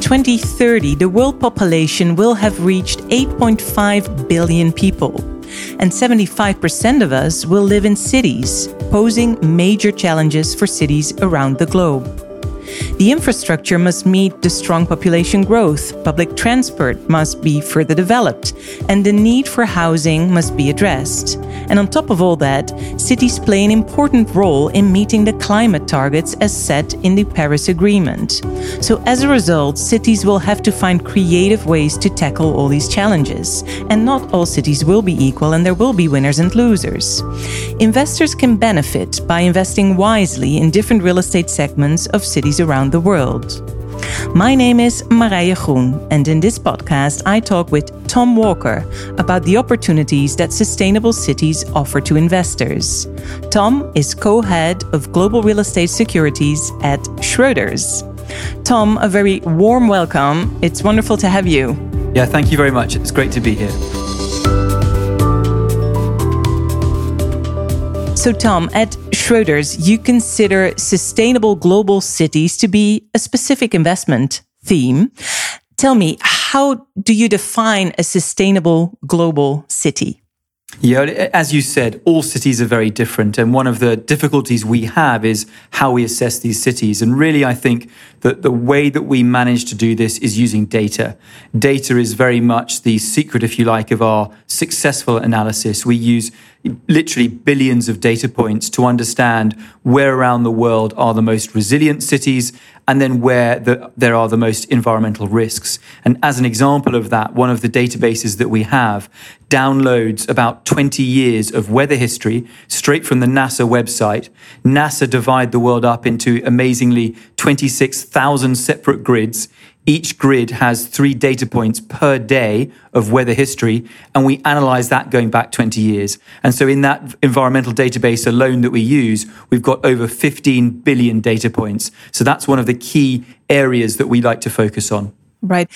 2030, the world population will have reached 8.5 billion people, and 75% of us will live in cities, posing major challenges for cities around the globe. The infrastructure must meet the strong population growth, public transport must be further developed, and the need for housing must be addressed. And on top of all that, cities play an important role in meeting the climate targets as set in the Paris Agreement. So, as a result, cities will have to find creative ways to tackle all these challenges. And not all cities will be equal, and there will be winners and losers. Investors can benefit by investing wisely in different real estate segments of cities around the world. My name is Marije Groen, and in this podcast, I talk with Tom Walker about the opportunities that sustainable cities offer to investors. Tom is co head of global real estate securities at Schroders. Tom, a very warm welcome. It's wonderful to have you. Yeah, thank you very much. It's great to be here. So, Tom, at Schroders, you consider sustainable global cities to be a specific investment theme. Tell me, how do you define a sustainable global city? Yeah, as you said, all cities are very different. And one of the difficulties we have is how we assess these cities. And really, I think that the way that we manage to do this is using data. Data is very much the secret, if you like, of our successful analysis. We use literally billions of data points to understand where around the world are the most resilient cities and then where the, there are the most environmental risks. And as an example of that, one of the databases that we have downloads about 20 years of weather history straight from the NASA website. NASA divide the world up into amazingly 26,000 separate grids each grid has three data points per day of weather history, and we analyze that going back 20 years. And so, in that environmental database alone that we use, we've got over 15 billion data points. So, that's one of the key areas that we like to focus on. Right.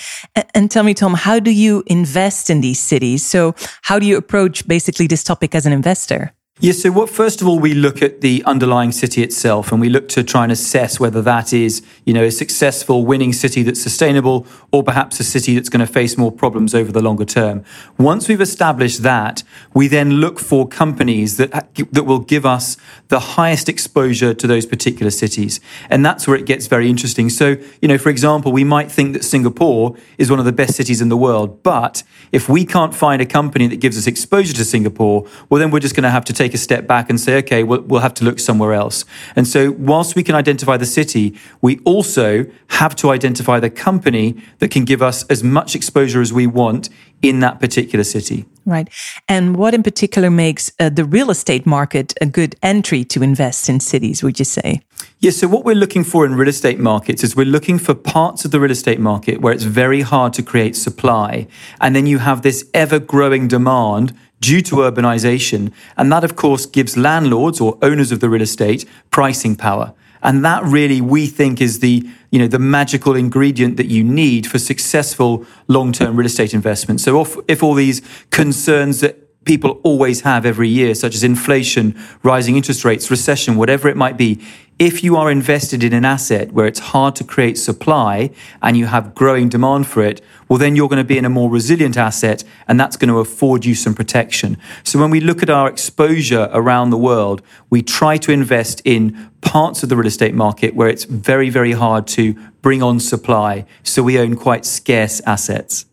And tell me, Tom, how do you invest in these cities? So, how do you approach basically this topic as an investor? Yes. So, what first of all, we look at the underlying city itself, and we look to try and assess whether that is, you know, a successful, winning city that's sustainable, or perhaps a city that's going to face more problems over the longer term. Once we've established that, we then look for companies that that will give us the highest exposure to those particular cities, and that's where it gets very interesting. So, you know, for example, we might think that Singapore is one of the best cities in the world, but if we can't find a company that gives us exposure to Singapore, well, then we're just going to have to take take a step back and say, okay, we'll, we'll have to look somewhere else. And so, whilst we can identify the city, we also have to identify the company that can give us as much exposure as we want in that particular city. Right. And what in particular makes uh, the real estate market a good entry to invest in cities, would you say? Yes. so, what we're looking for in real estate markets is we're looking for parts of the real estate market where it's very hard to create supply. And then you have this ever growing demand due to urbanization. And that, of course, gives landlords or owners of the real estate pricing power. And that really, we think, is the, you know, the magical ingredient that you need for successful long-term real estate investment. So if, if all these concerns that people always have every year, such as inflation, rising interest rates, recession, whatever it might be, if you are invested in an asset where it's hard to create supply and you have growing demand for it, well, then you're going to be in a more resilient asset and that's going to afford you some protection. So when we look at our exposure around the world, we try to invest in parts of the real estate market where it's very, very hard to bring on supply. So we own quite scarce assets.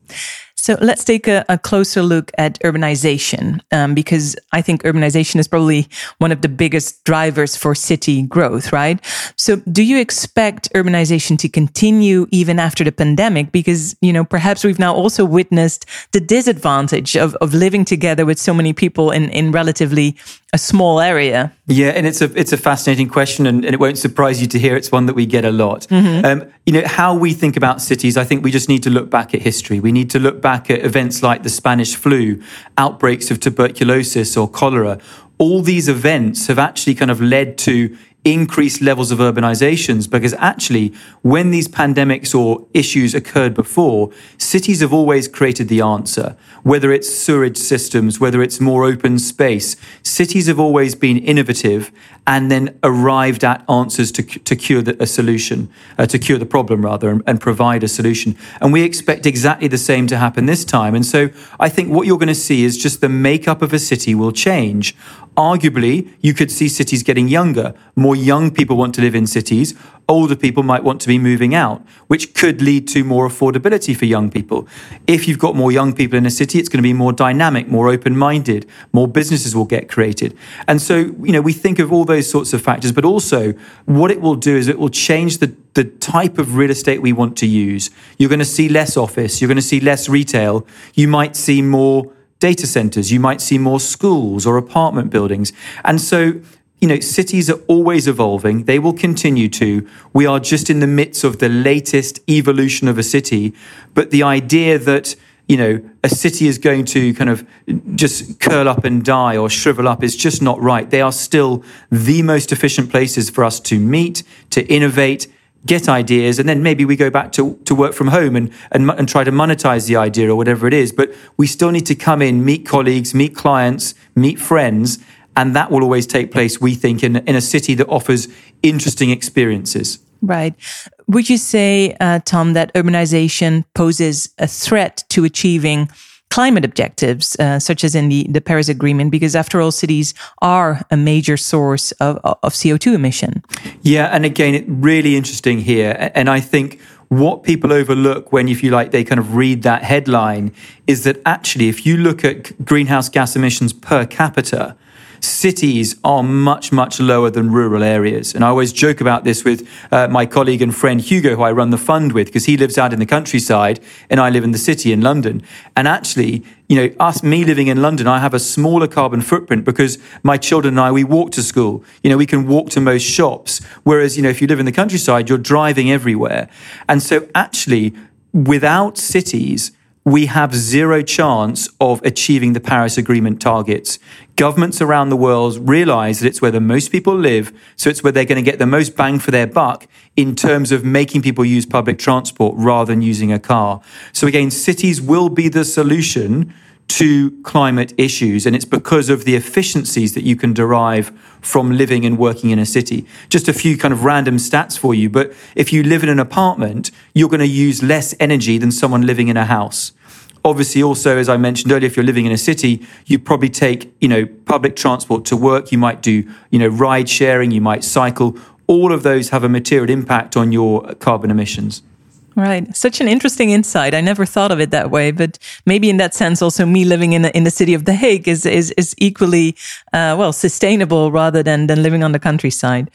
So let's take a, a closer look at urbanization, um, because I think urbanization is probably one of the biggest drivers for city growth, right? So do you expect urbanization to continue even after the pandemic? Because, you know, perhaps we've now also witnessed the disadvantage of, of living together with so many people in, in relatively a small area. Yeah, and it's a it's a fascinating question, and, and it won't surprise you to hear it's one that we get a lot. Mm-hmm. Um, you know how we think about cities. I think we just need to look back at history. We need to look back at events like the Spanish flu, outbreaks of tuberculosis or cholera. All these events have actually kind of led to increased levels of urbanizations because actually, when these pandemics or issues occurred before, cities have always created the answer. Whether it's sewage systems, whether it's more open space, cities have always been innovative and then arrived at answers to, to cure the, a solution, uh, to cure the problem rather, and, and provide a solution. And we expect exactly the same to happen this time. And so I think what you're going to see is just the makeup of a city will change. Arguably, you could see cities getting younger. More young people want to live in cities. Older people might want to be moving out, which could lead to more affordability for young people. If you've got more young people in a city, it's going to be more dynamic, more open minded, more businesses will get created. And so, you know, we think of all those sorts of factors, but also what it will do is it will change the, the type of real estate we want to use. You're going to see less office, you're going to see less retail, you might see more data centers, you might see more schools or apartment buildings. And so, you know, cities are always evolving. They will continue to. We are just in the midst of the latest evolution of a city. But the idea that, you know, a city is going to kind of just curl up and die or shrivel up is just not right. They are still the most efficient places for us to meet, to innovate, get ideas, and then maybe we go back to, to work from home and, and, and try to monetize the idea or whatever it is. But we still need to come in, meet colleagues, meet clients, meet friends, and that will always take place, we think, in, in a city that offers interesting experiences. Right. Would you say, uh, Tom, that urbanization poses a threat to achieving climate objectives, uh, such as in the, the Paris Agreement, because after all, cities are a major source of, of CO2 emission. Yeah, and again, it really interesting here. And I think what people overlook when, if you like, they kind of read that headline is that actually, if you look at greenhouse gas emissions per capita, cities are much, much lower than rural areas. And I always joke about this with uh, my colleague and friend Hugo, who I run the fund with, because he lives out in the countryside and I live in the city in London. And actually, you know, us, me living in London, I have a smaller carbon footprint because my children and I, we walk to school. You know, we can walk to most shops. Whereas, you know, if you live in the countryside, you're driving everywhere. And so actually, without cities, we have zero chance of achieving the Paris Agreement targets. Governments around the world realize that it's where the most people live, so it's where they're going to get the most bang for their buck in terms of making people use public transport rather than using a car. So again, cities will be the solution to climate issues. And it's because of the efficiencies that you can derive from living and working in a city. Just a few kind of random stats for you. But if you live in an apartment, you're going to use less energy than someone living in a house. Obviously, also, as I mentioned earlier, if you're living in a city, you probably take, you know, public transport to work. You might do, you know, ride sharing. You might cycle. All of those have a material impact on your carbon emissions. Right. Such an interesting insight. I never thought of it that way, but maybe in that sense, also me living in the, in the city of The Hague is, is, is equally, uh, well, sustainable rather than, than living on the countryside.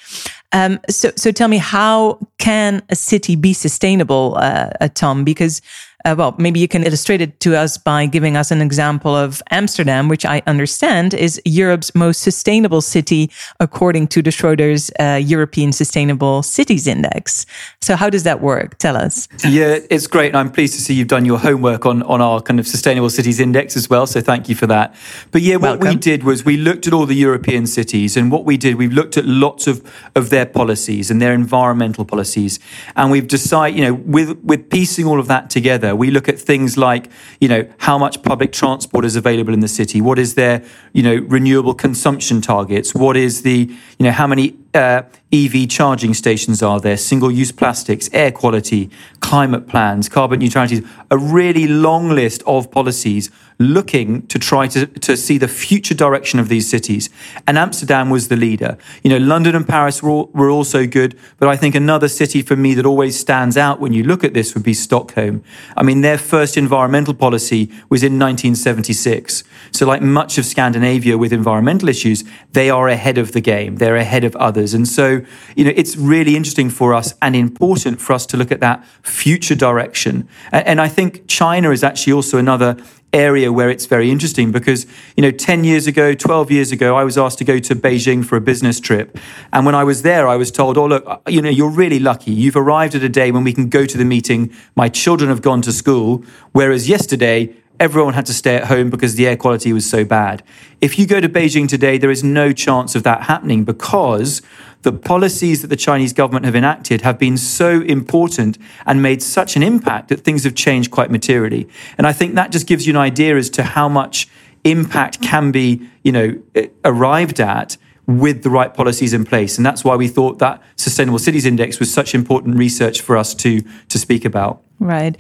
Um, so, so tell me, how can a city be sustainable, uh, uh Tom? Because uh, well, maybe you can illustrate it to us by giving us an example of Amsterdam, which I understand is Europe's most sustainable city according to the Schroders uh, European Sustainable Cities Index. So, how does that work? Tell us. Yeah, it's great. And I'm pleased to see you've done your homework on, on our kind of Sustainable Cities Index as well. So, thank you for that. But yeah, what Welcome. we did was we looked at all the European cities. And what we did, we've looked at lots of, of their policies and their environmental policies. And we've decided, you know, with, with piecing all of that together, we look at things like, you know, how much public transport is available in the city? What is their, you know, renewable consumption targets? What is the, you know, how many uh, EV charging stations are there? Single use plastics, air quality, climate plans, carbon neutrality, a really long list of policies looking to try to, to see the future direction of these cities. And Amsterdam was the leader. You know, London and Paris were, all, were also good, but I think another city for me that always stands out when you look at this would be Stockholm. I mean, their first environmental policy was in 1976. So, like much of Scandinavia with environmental issues, they are ahead of the game. They're ahead of others. And so, you know, it's really interesting for us and important for us to look at that future direction. And I think China is actually also another area where it's very interesting because, you know, 10 years ago, 12 years ago, I was asked to go to Beijing for a business trip. And when I was there, I was told, oh, look, uh, you know, you're really lucky. You've arrived at a day when we can go to the meeting. My children have gone to school. Whereas yesterday, everyone had to stay at home because the air quality was so bad. If you go to Beijing today, there is no chance of that happening because the policies that the Chinese government have enacted have been so important and made such an impact that things have changed quite materially. And I think that just gives you an idea as to how much impact can be, you know, arrived at with the right policies in place. And that's why we thought that Sustainable Cities Index was such important research for us to, to speak about. Right.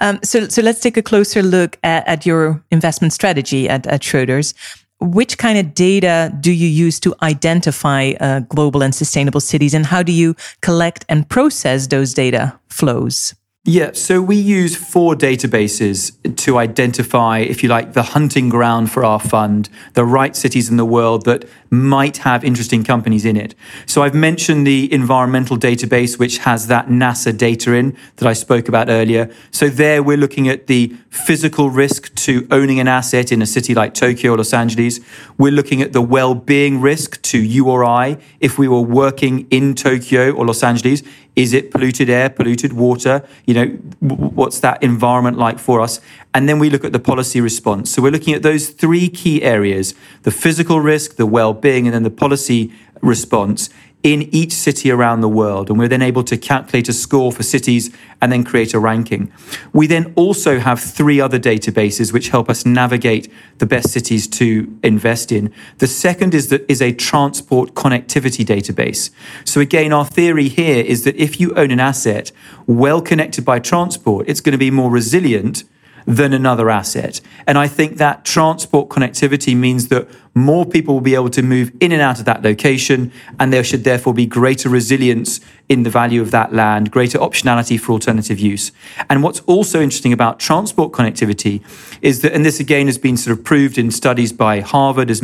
Um, so, so let's take a closer look at, at your investment strategy at, at Schroders. Which kind of data do you use to identify uh, global and sustainable cities, and how do you collect and process those data flows? Yeah, so we use four databases to identify, if you like, the hunting ground for our fund, the right cities in the world that might have interesting companies in it. So I've mentioned the environmental database, which has that NASA data in that I spoke about earlier. So there we're looking at the physical risk to owning an asset in a city like Tokyo or Los Angeles. We're looking at the well-being risk to you or I if we were working in Tokyo or Los Angeles. Is it polluted air, polluted water? You know, what's that environment like for us? And then we look at the policy response. So we're looking at those three key areas the physical risk, the well being, and then the policy response in each city around the world. And we're then able to calculate a score for cities and then create a ranking. We then also have three other databases which help us navigate the best cities to invest in. The second is that is a transport connectivity database. So again, our theory here is that if you own an asset well connected by transport, it's going to be more resilient than another asset. And I think that transport connectivity means that more people will be able to move in and out of that location, and there should therefore be greater resilience in the value of that land, greater optionality for alternative use. And what's also interesting about transport connectivity is that, and this again has been sort of proved in studies by Harvard as,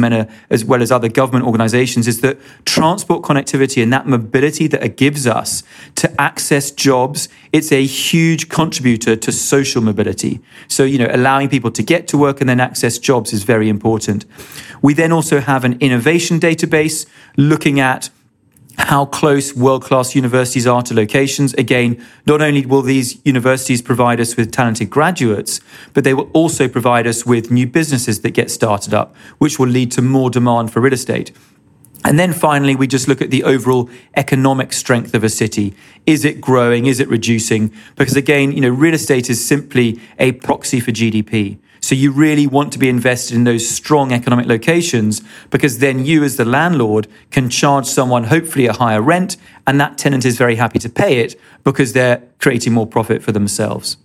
as well as other government organizations, is that transport connectivity and that mobility that it gives us to access jobs, it's a huge contributor to social mobility. So, you know, allowing people to get to work and then access jobs is very important. We then also have an innovation database looking at how close world class universities are to locations. Again, not only will these universities provide us with talented graduates, but they will also provide us with new businesses that get started up, which will lead to more demand for real estate. And then finally, we just look at the overall economic strength of a city. Is it growing? Is it reducing? Because again, you know, real estate is simply a proxy for GDP. So you really want to be invested in those strong economic locations because then you, as the landlord, can charge someone hopefully a higher rent, and that tenant is very happy to pay it because they're creating more profit for themselves.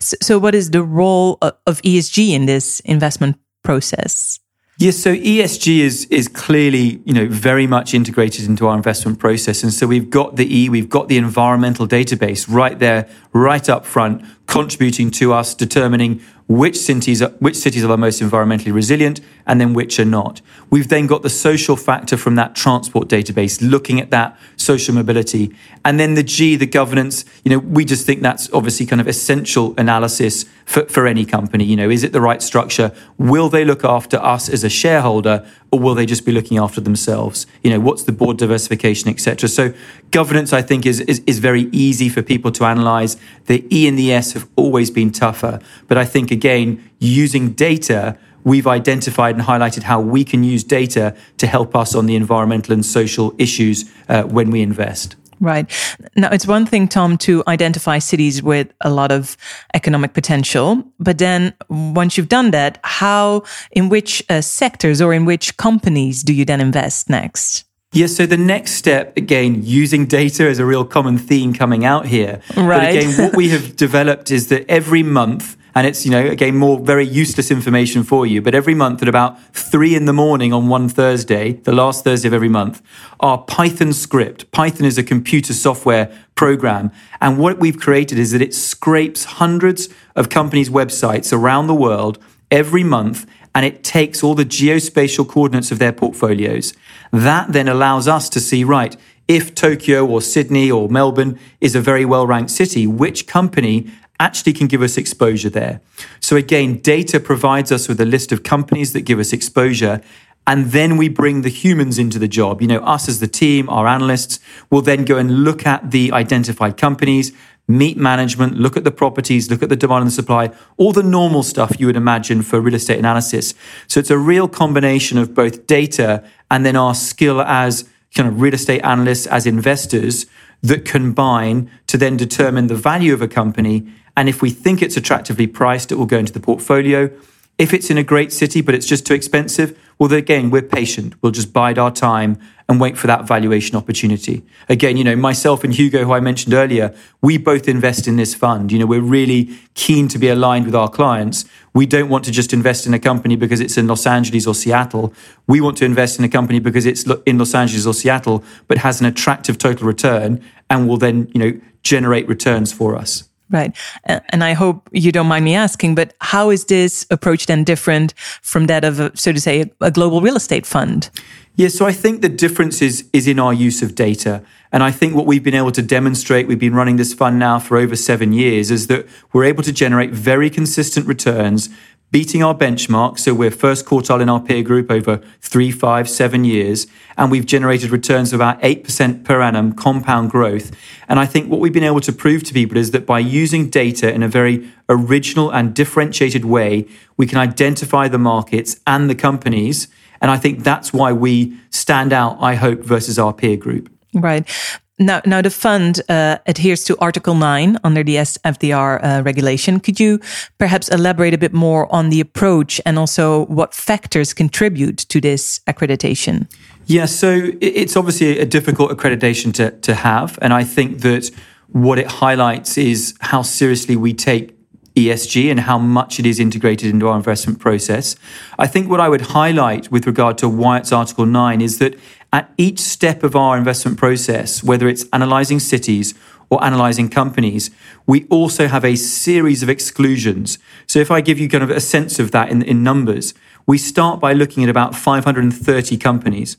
So, so what is the role uh, of ESG in this investment process? Yes, so ESG is is clearly, you know, very much integrated into our investment process. And so we've got the E, we've got the environmental database right there, right up front, contributing to us determining which cities are, which cities are the most environmentally resilient and then which are not. We've then got the social factor from that transport database, looking at that social mobility. And then the G, the governance, you know, we just think that's obviously kind of essential analysis for, for any company. You know, is it the right structure? Will they look after us as a shareholder or will they just be looking after themselves? You know, what's the board diversification, etc. So governance, I think, is, is, is very easy for people to analyze. The E and the S have always been tougher. But I think, again, using data, we've identified and highlighted how we can use data to help us on the environmental and social issues uh, when we invest. Right. Now, it's one thing, Tom, to identify cities with a lot of economic potential. But then once you've done that, how, in which uh, sectors or in which companies do you then invest next? Yes, so the next step, again, using data is a real common theme coming out here. Right. But again, what we have developed is that every month, and it's, you know, again, more very useless information for you. But every month at about three in the morning on one Thursday, the last Thursday of every month, our Python script, Python is a computer software program. And what we've created is that it scrapes hundreds of companies' websites around the world every month and it takes all the geospatial coordinates of their portfolios. That then allows us to see, right, if Tokyo or Sydney or Melbourne is a very well ranked city, which company actually can give us exposure there. So again, data provides us with a list of companies that give us exposure. And then we bring the humans into the job. You know, us as the team, our analysts will then go and look at the identified companies, meet management, look at the properties, look at the demand and supply, all the normal stuff you would imagine for real estate analysis. So it's a real combination of both data and then our skill as kind of real estate analysts, as investors that combine to then determine the value of a company. And if we think it's attractively priced, it will go into the portfolio. If it's in a great city, but it's just too expensive, well, again, we're patient. We'll just bide our time and wait for that valuation opportunity. Again, you know, myself and Hugo, who I mentioned earlier, we both invest in this fund. You know, we're really keen to be aligned with our clients. We don't want to just invest in a company because it's in Los Angeles or Seattle. We want to invest in a company because it's in Los Angeles or Seattle, but has an attractive total return and will then, you know, generate returns for us. Right. And I hope you don't mind me asking, but how is this approach then different from that of, a, so to say, a global real estate fund? Yeah, so I think the difference is, is in our use of data. And I think what we've been able to demonstrate, we've been running this fund now for over seven years, is that we're able to generate very consistent returns beating our benchmark. So we're first quartile in our peer group over three, five, seven years. And we've generated returns of about 8% per annum compound growth. And I think what we've been able to prove to people is that by using data in a very original and differentiated way, we can identify the markets and the companies. And I think that's why we stand out, I hope, versus our peer group. Right. Now, now the fund uh, adheres to Article 9 under the SFDR uh, regulation. Could you perhaps elaborate a bit more on the approach and also what factors contribute to this accreditation? Yeah, so it's obviously a difficult accreditation to, to have. And I think that what it highlights is how seriously we take ESG and how much it is integrated into our investment process. I think what I would highlight with regard to why it's Article 9 is that at each step of our investment process, whether it's analyzing cities or analyzing companies, we also have a series of exclusions. So if I give you kind of a sense of that in, in numbers, we start by looking at about 530 companies.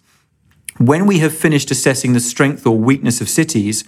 When we have finished assessing the strength or weakness of cities,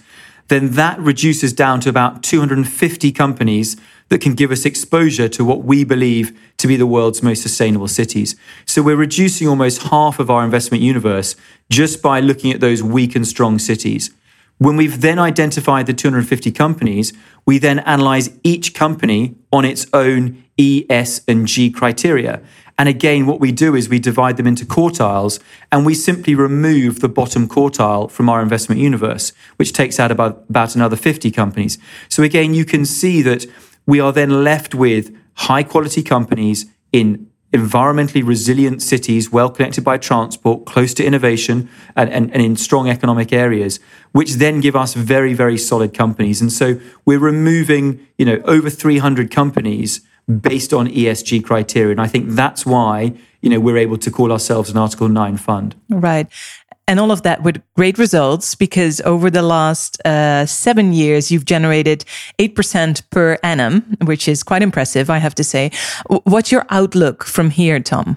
then that reduces down to about 250 companies that can give us exposure to what we believe to be the world's most sustainable cities. So we're reducing almost half of our investment universe just by looking at those weak and strong cities. When we've then identified the 250 companies, we then analyze each company on its own E, S, and G criteria. And again, what we do is we divide them into quartiles and we simply remove the bottom quartile from our investment universe, which takes out about, about another 50 companies. So again, you can see that we are then left with high quality companies in environmentally resilient cities, well connected by transport, close to innovation, and, and, and, in strong economic areas, which then give us very, very solid companies. And so we're removing, you know, over 300 companies based on ESG criteria. And I think that's why, you know, we're able to call ourselves an Article 9 fund. Right and all of that with great results because over the last uh, seven years, you've generated 8% per annum, which is quite impressive, I have to say. What's your outlook from here, Tom?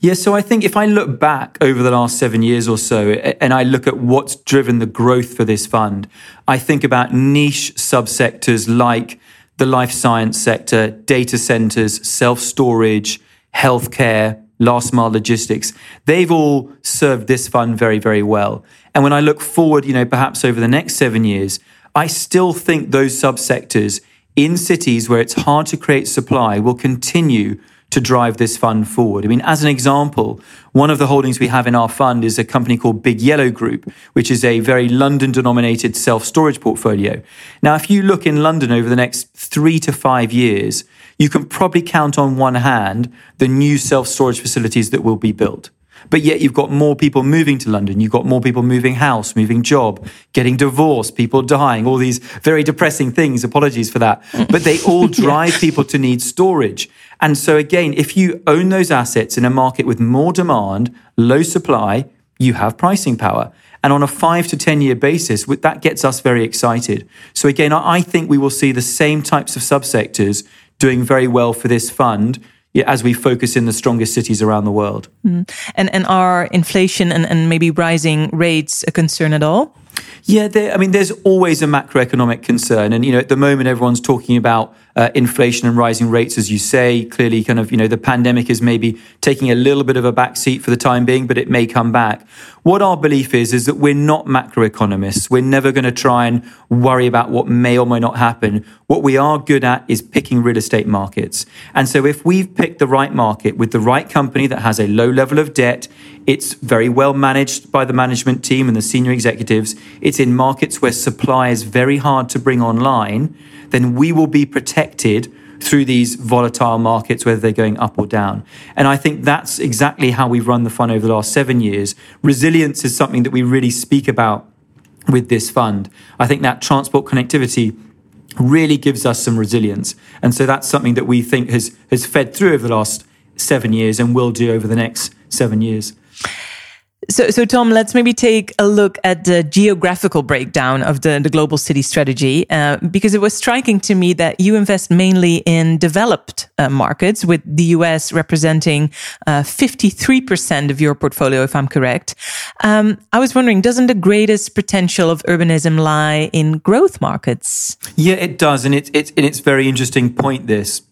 Yeah, so I think if I look back over the last seven years or so and I look at what's driven the growth for this fund, I think about niche subsectors like the life science sector, data centers, self storage, healthcare, last mile logistics, they've all served this fund very, very well. And when I look forward, you know, perhaps over the next seven years, I still think those subsectors in cities where it's hard to create supply will continue to drive this fund forward. I mean, as an example, one of the holdings we have in our fund is a company called Big Yellow Group, which is a very London denominated self storage portfolio. Now, if you look in London over the next three to five years, you can probably count on one hand the new self storage facilities that will be built. But yet you've got more people moving to London. You've got more people moving house, moving job, getting divorced, people dying, all these very depressing things. Apologies for that. But they all drive yeah. people to need storage. And so again, if you own those assets in a market with more demand, low supply, you have pricing power. And on a five to 10 year basis, that gets us very excited. So again, I think we will see the same types of subsectors doing very well for this fund as we focus in the strongest cities around the world. Mm. And and are inflation and, and maybe rising rates a concern at all? Yeah, I mean, there's always a macroeconomic concern, and you know, at the moment, everyone's talking about uh, inflation and rising rates, as you say. Clearly, kind of, you know, the pandemic is maybe taking a little bit of a backseat for the time being, but it may come back. What our belief is is that we're not macroeconomists. We're never going to try and worry about what may or may not happen. What we are good at is picking real estate markets, and so if we've picked the right market with the right company that has a low level of debt, it's very well managed by the management team and the senior executives. It's in markets where supply is very hard to bring online, then we will be protected through these volatile markets, whether they're going up or down. And I think that's exactly how we've run the fund over the last seven years. Resilience is something that we really speak about with this fund. I think that transport connectivity really gives us some resilience. And so that's something that we think has, has fed through over the last seven years and will do over the next seven years. So, so Tom, let's maybe take a look at the geographical breakdown of the, the global city strategy, uh, because it was striking to me that you invest mainly in developed uh, markets, with the US representing uh, 53% of your portfolio, if I'm correct. Um, I was wondering, doesn't the greatest potential of urbanism lie in growth markets? Yeah, it does. And, it, it, and it's very interesting point, this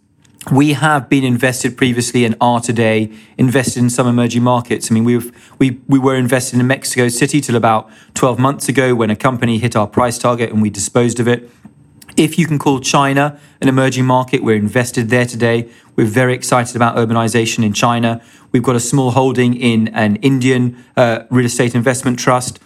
we have been invested previously and are today invested in some emerging markets. I mean, we've, we, we were invested in Mexico City till about 12 months ago when a company hit our price target and we disposed of it. If you can call China an emerging market, we're invested there today. We're very excited about urbanization in China. We've got a small holding in an Indian uh, real estate investment trust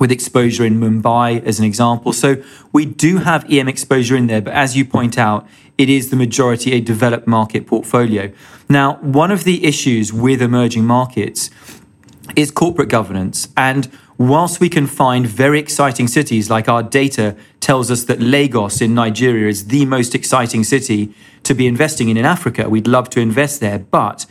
with exposure in Mumbai as an example. So we do have EM exposure in there, but as you point out, it is the majority a developed market portfolio. Now, one of the issues with emerging markets is corporate governance. And whilst we can find very exciting cities, like our data tells us that Lagos in Nigeria is the most exciting city to be investing in in Africa, we'd love to invest there. But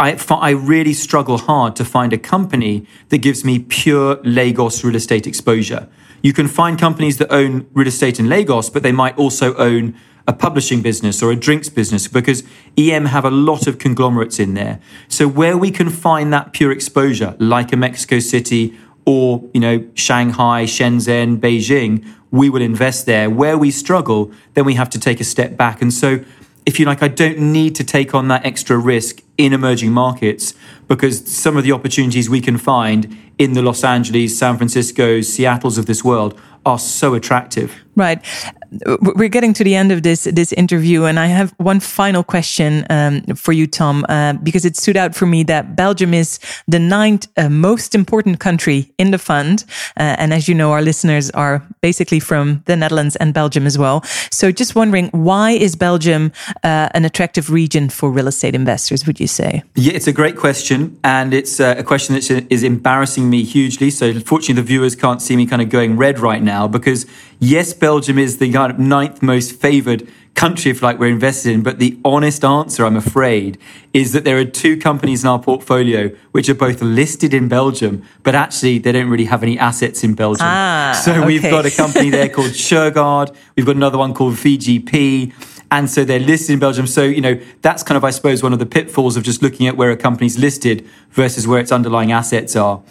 I, I really struggle hard to find a company that gives me pure Lagos real estate exposure. You can find companies that own real estate in Lagos, but they might also own a publishing business or a drinks business because EM have a lot of conglomerates in there. So where we can find that pure exposure, like a Mexico City or you know Shanghai, Shenzhen, Beijing, we will invest there. Where we struggle, then we have to take a step back. And so if you like, I don't need to take on that extra risk in emerging markets because some of the opportunities we can find in the Los Angeles, San Francisco, Seattles of this world are so attractive. Right we're getting to the end of this this interview, and I have one final question um, for you, Tom, uh, because it stood out for me that Belgium is the ninth uh, most important country in the fund, uh, and as you know, our listeners are basically from the Netherlands and Belgium as well. So, just wondering, why is Belgium uh, an attractive region for real estate investors? Would you say? Yeah, it's a great question, and it's uh, a question that is embarrassing me hugely. So, fortunately, the viewers can't see me kind of going red right now because yes, Belgium is the kind of ninth most favored country, if like we're invested in. But the honest answer, I'm afraid, is that there are two companies in our portfolio which are both listed in Belgium, but actually they don't really have any assets in Belgium. Ah, so okay. we've got a company there called Shurgard. We've got another one called VGP. And so they're listed in Belgium. So, you know, that's kind of, I suppose, one of the pitfalls of just looking at where a company's listed versus where its underlying assets are.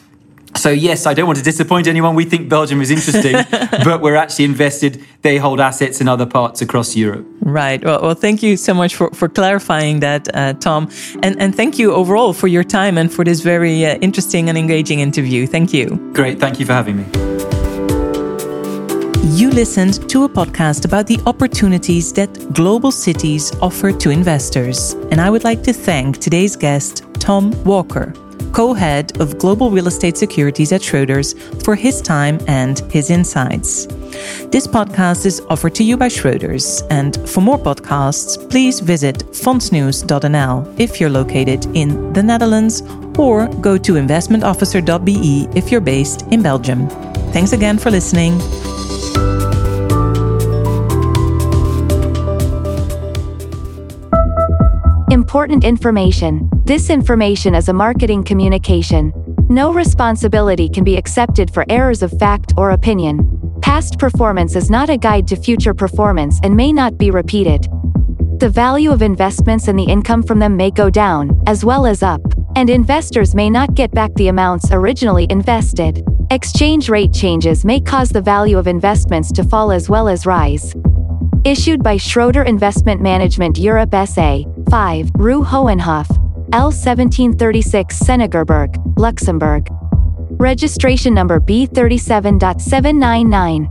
So yes, I don't want to disappoint anyone. We think Belgium is interesting, but we're actually invested. They hold assets in other parts across Europe. Right. Well, well thank you so much for, for clarifying that, uh, Tom. And, and thank you overall for your time and for this very uh, interesting and engaging interview. Thank you. Great. Thank you for having me. You listened to a podcast about the opportunities that global cities offer to investors. And I would like to thank today's guest, Tom Walker co head of global real estate securities at Schroders, for his time and his insights. This podcast is offered to you by Schroders, and for more podcasts, please visit fondsnieuws.nl if you're located in the Netherlands, or go to investmentofficer.be if you're based in Belgium. Thanks again for listening. Important information. This information is a marketing communication. No responsibility can be accepted for errors of fact or opinion. Past performance is not a guide to future performance and may not be repeated. The value of investments and the income from them may go down, as well as up, and investors may not get back the amounts originally invested. Exchange rate changes may cause the value of investments to fall as well as rise. Issued by Schroder Investment Management Europe SA, 5, Rue Hohenhof, L 1736 Senningerberg, Luxembourg. Registration number B37.799.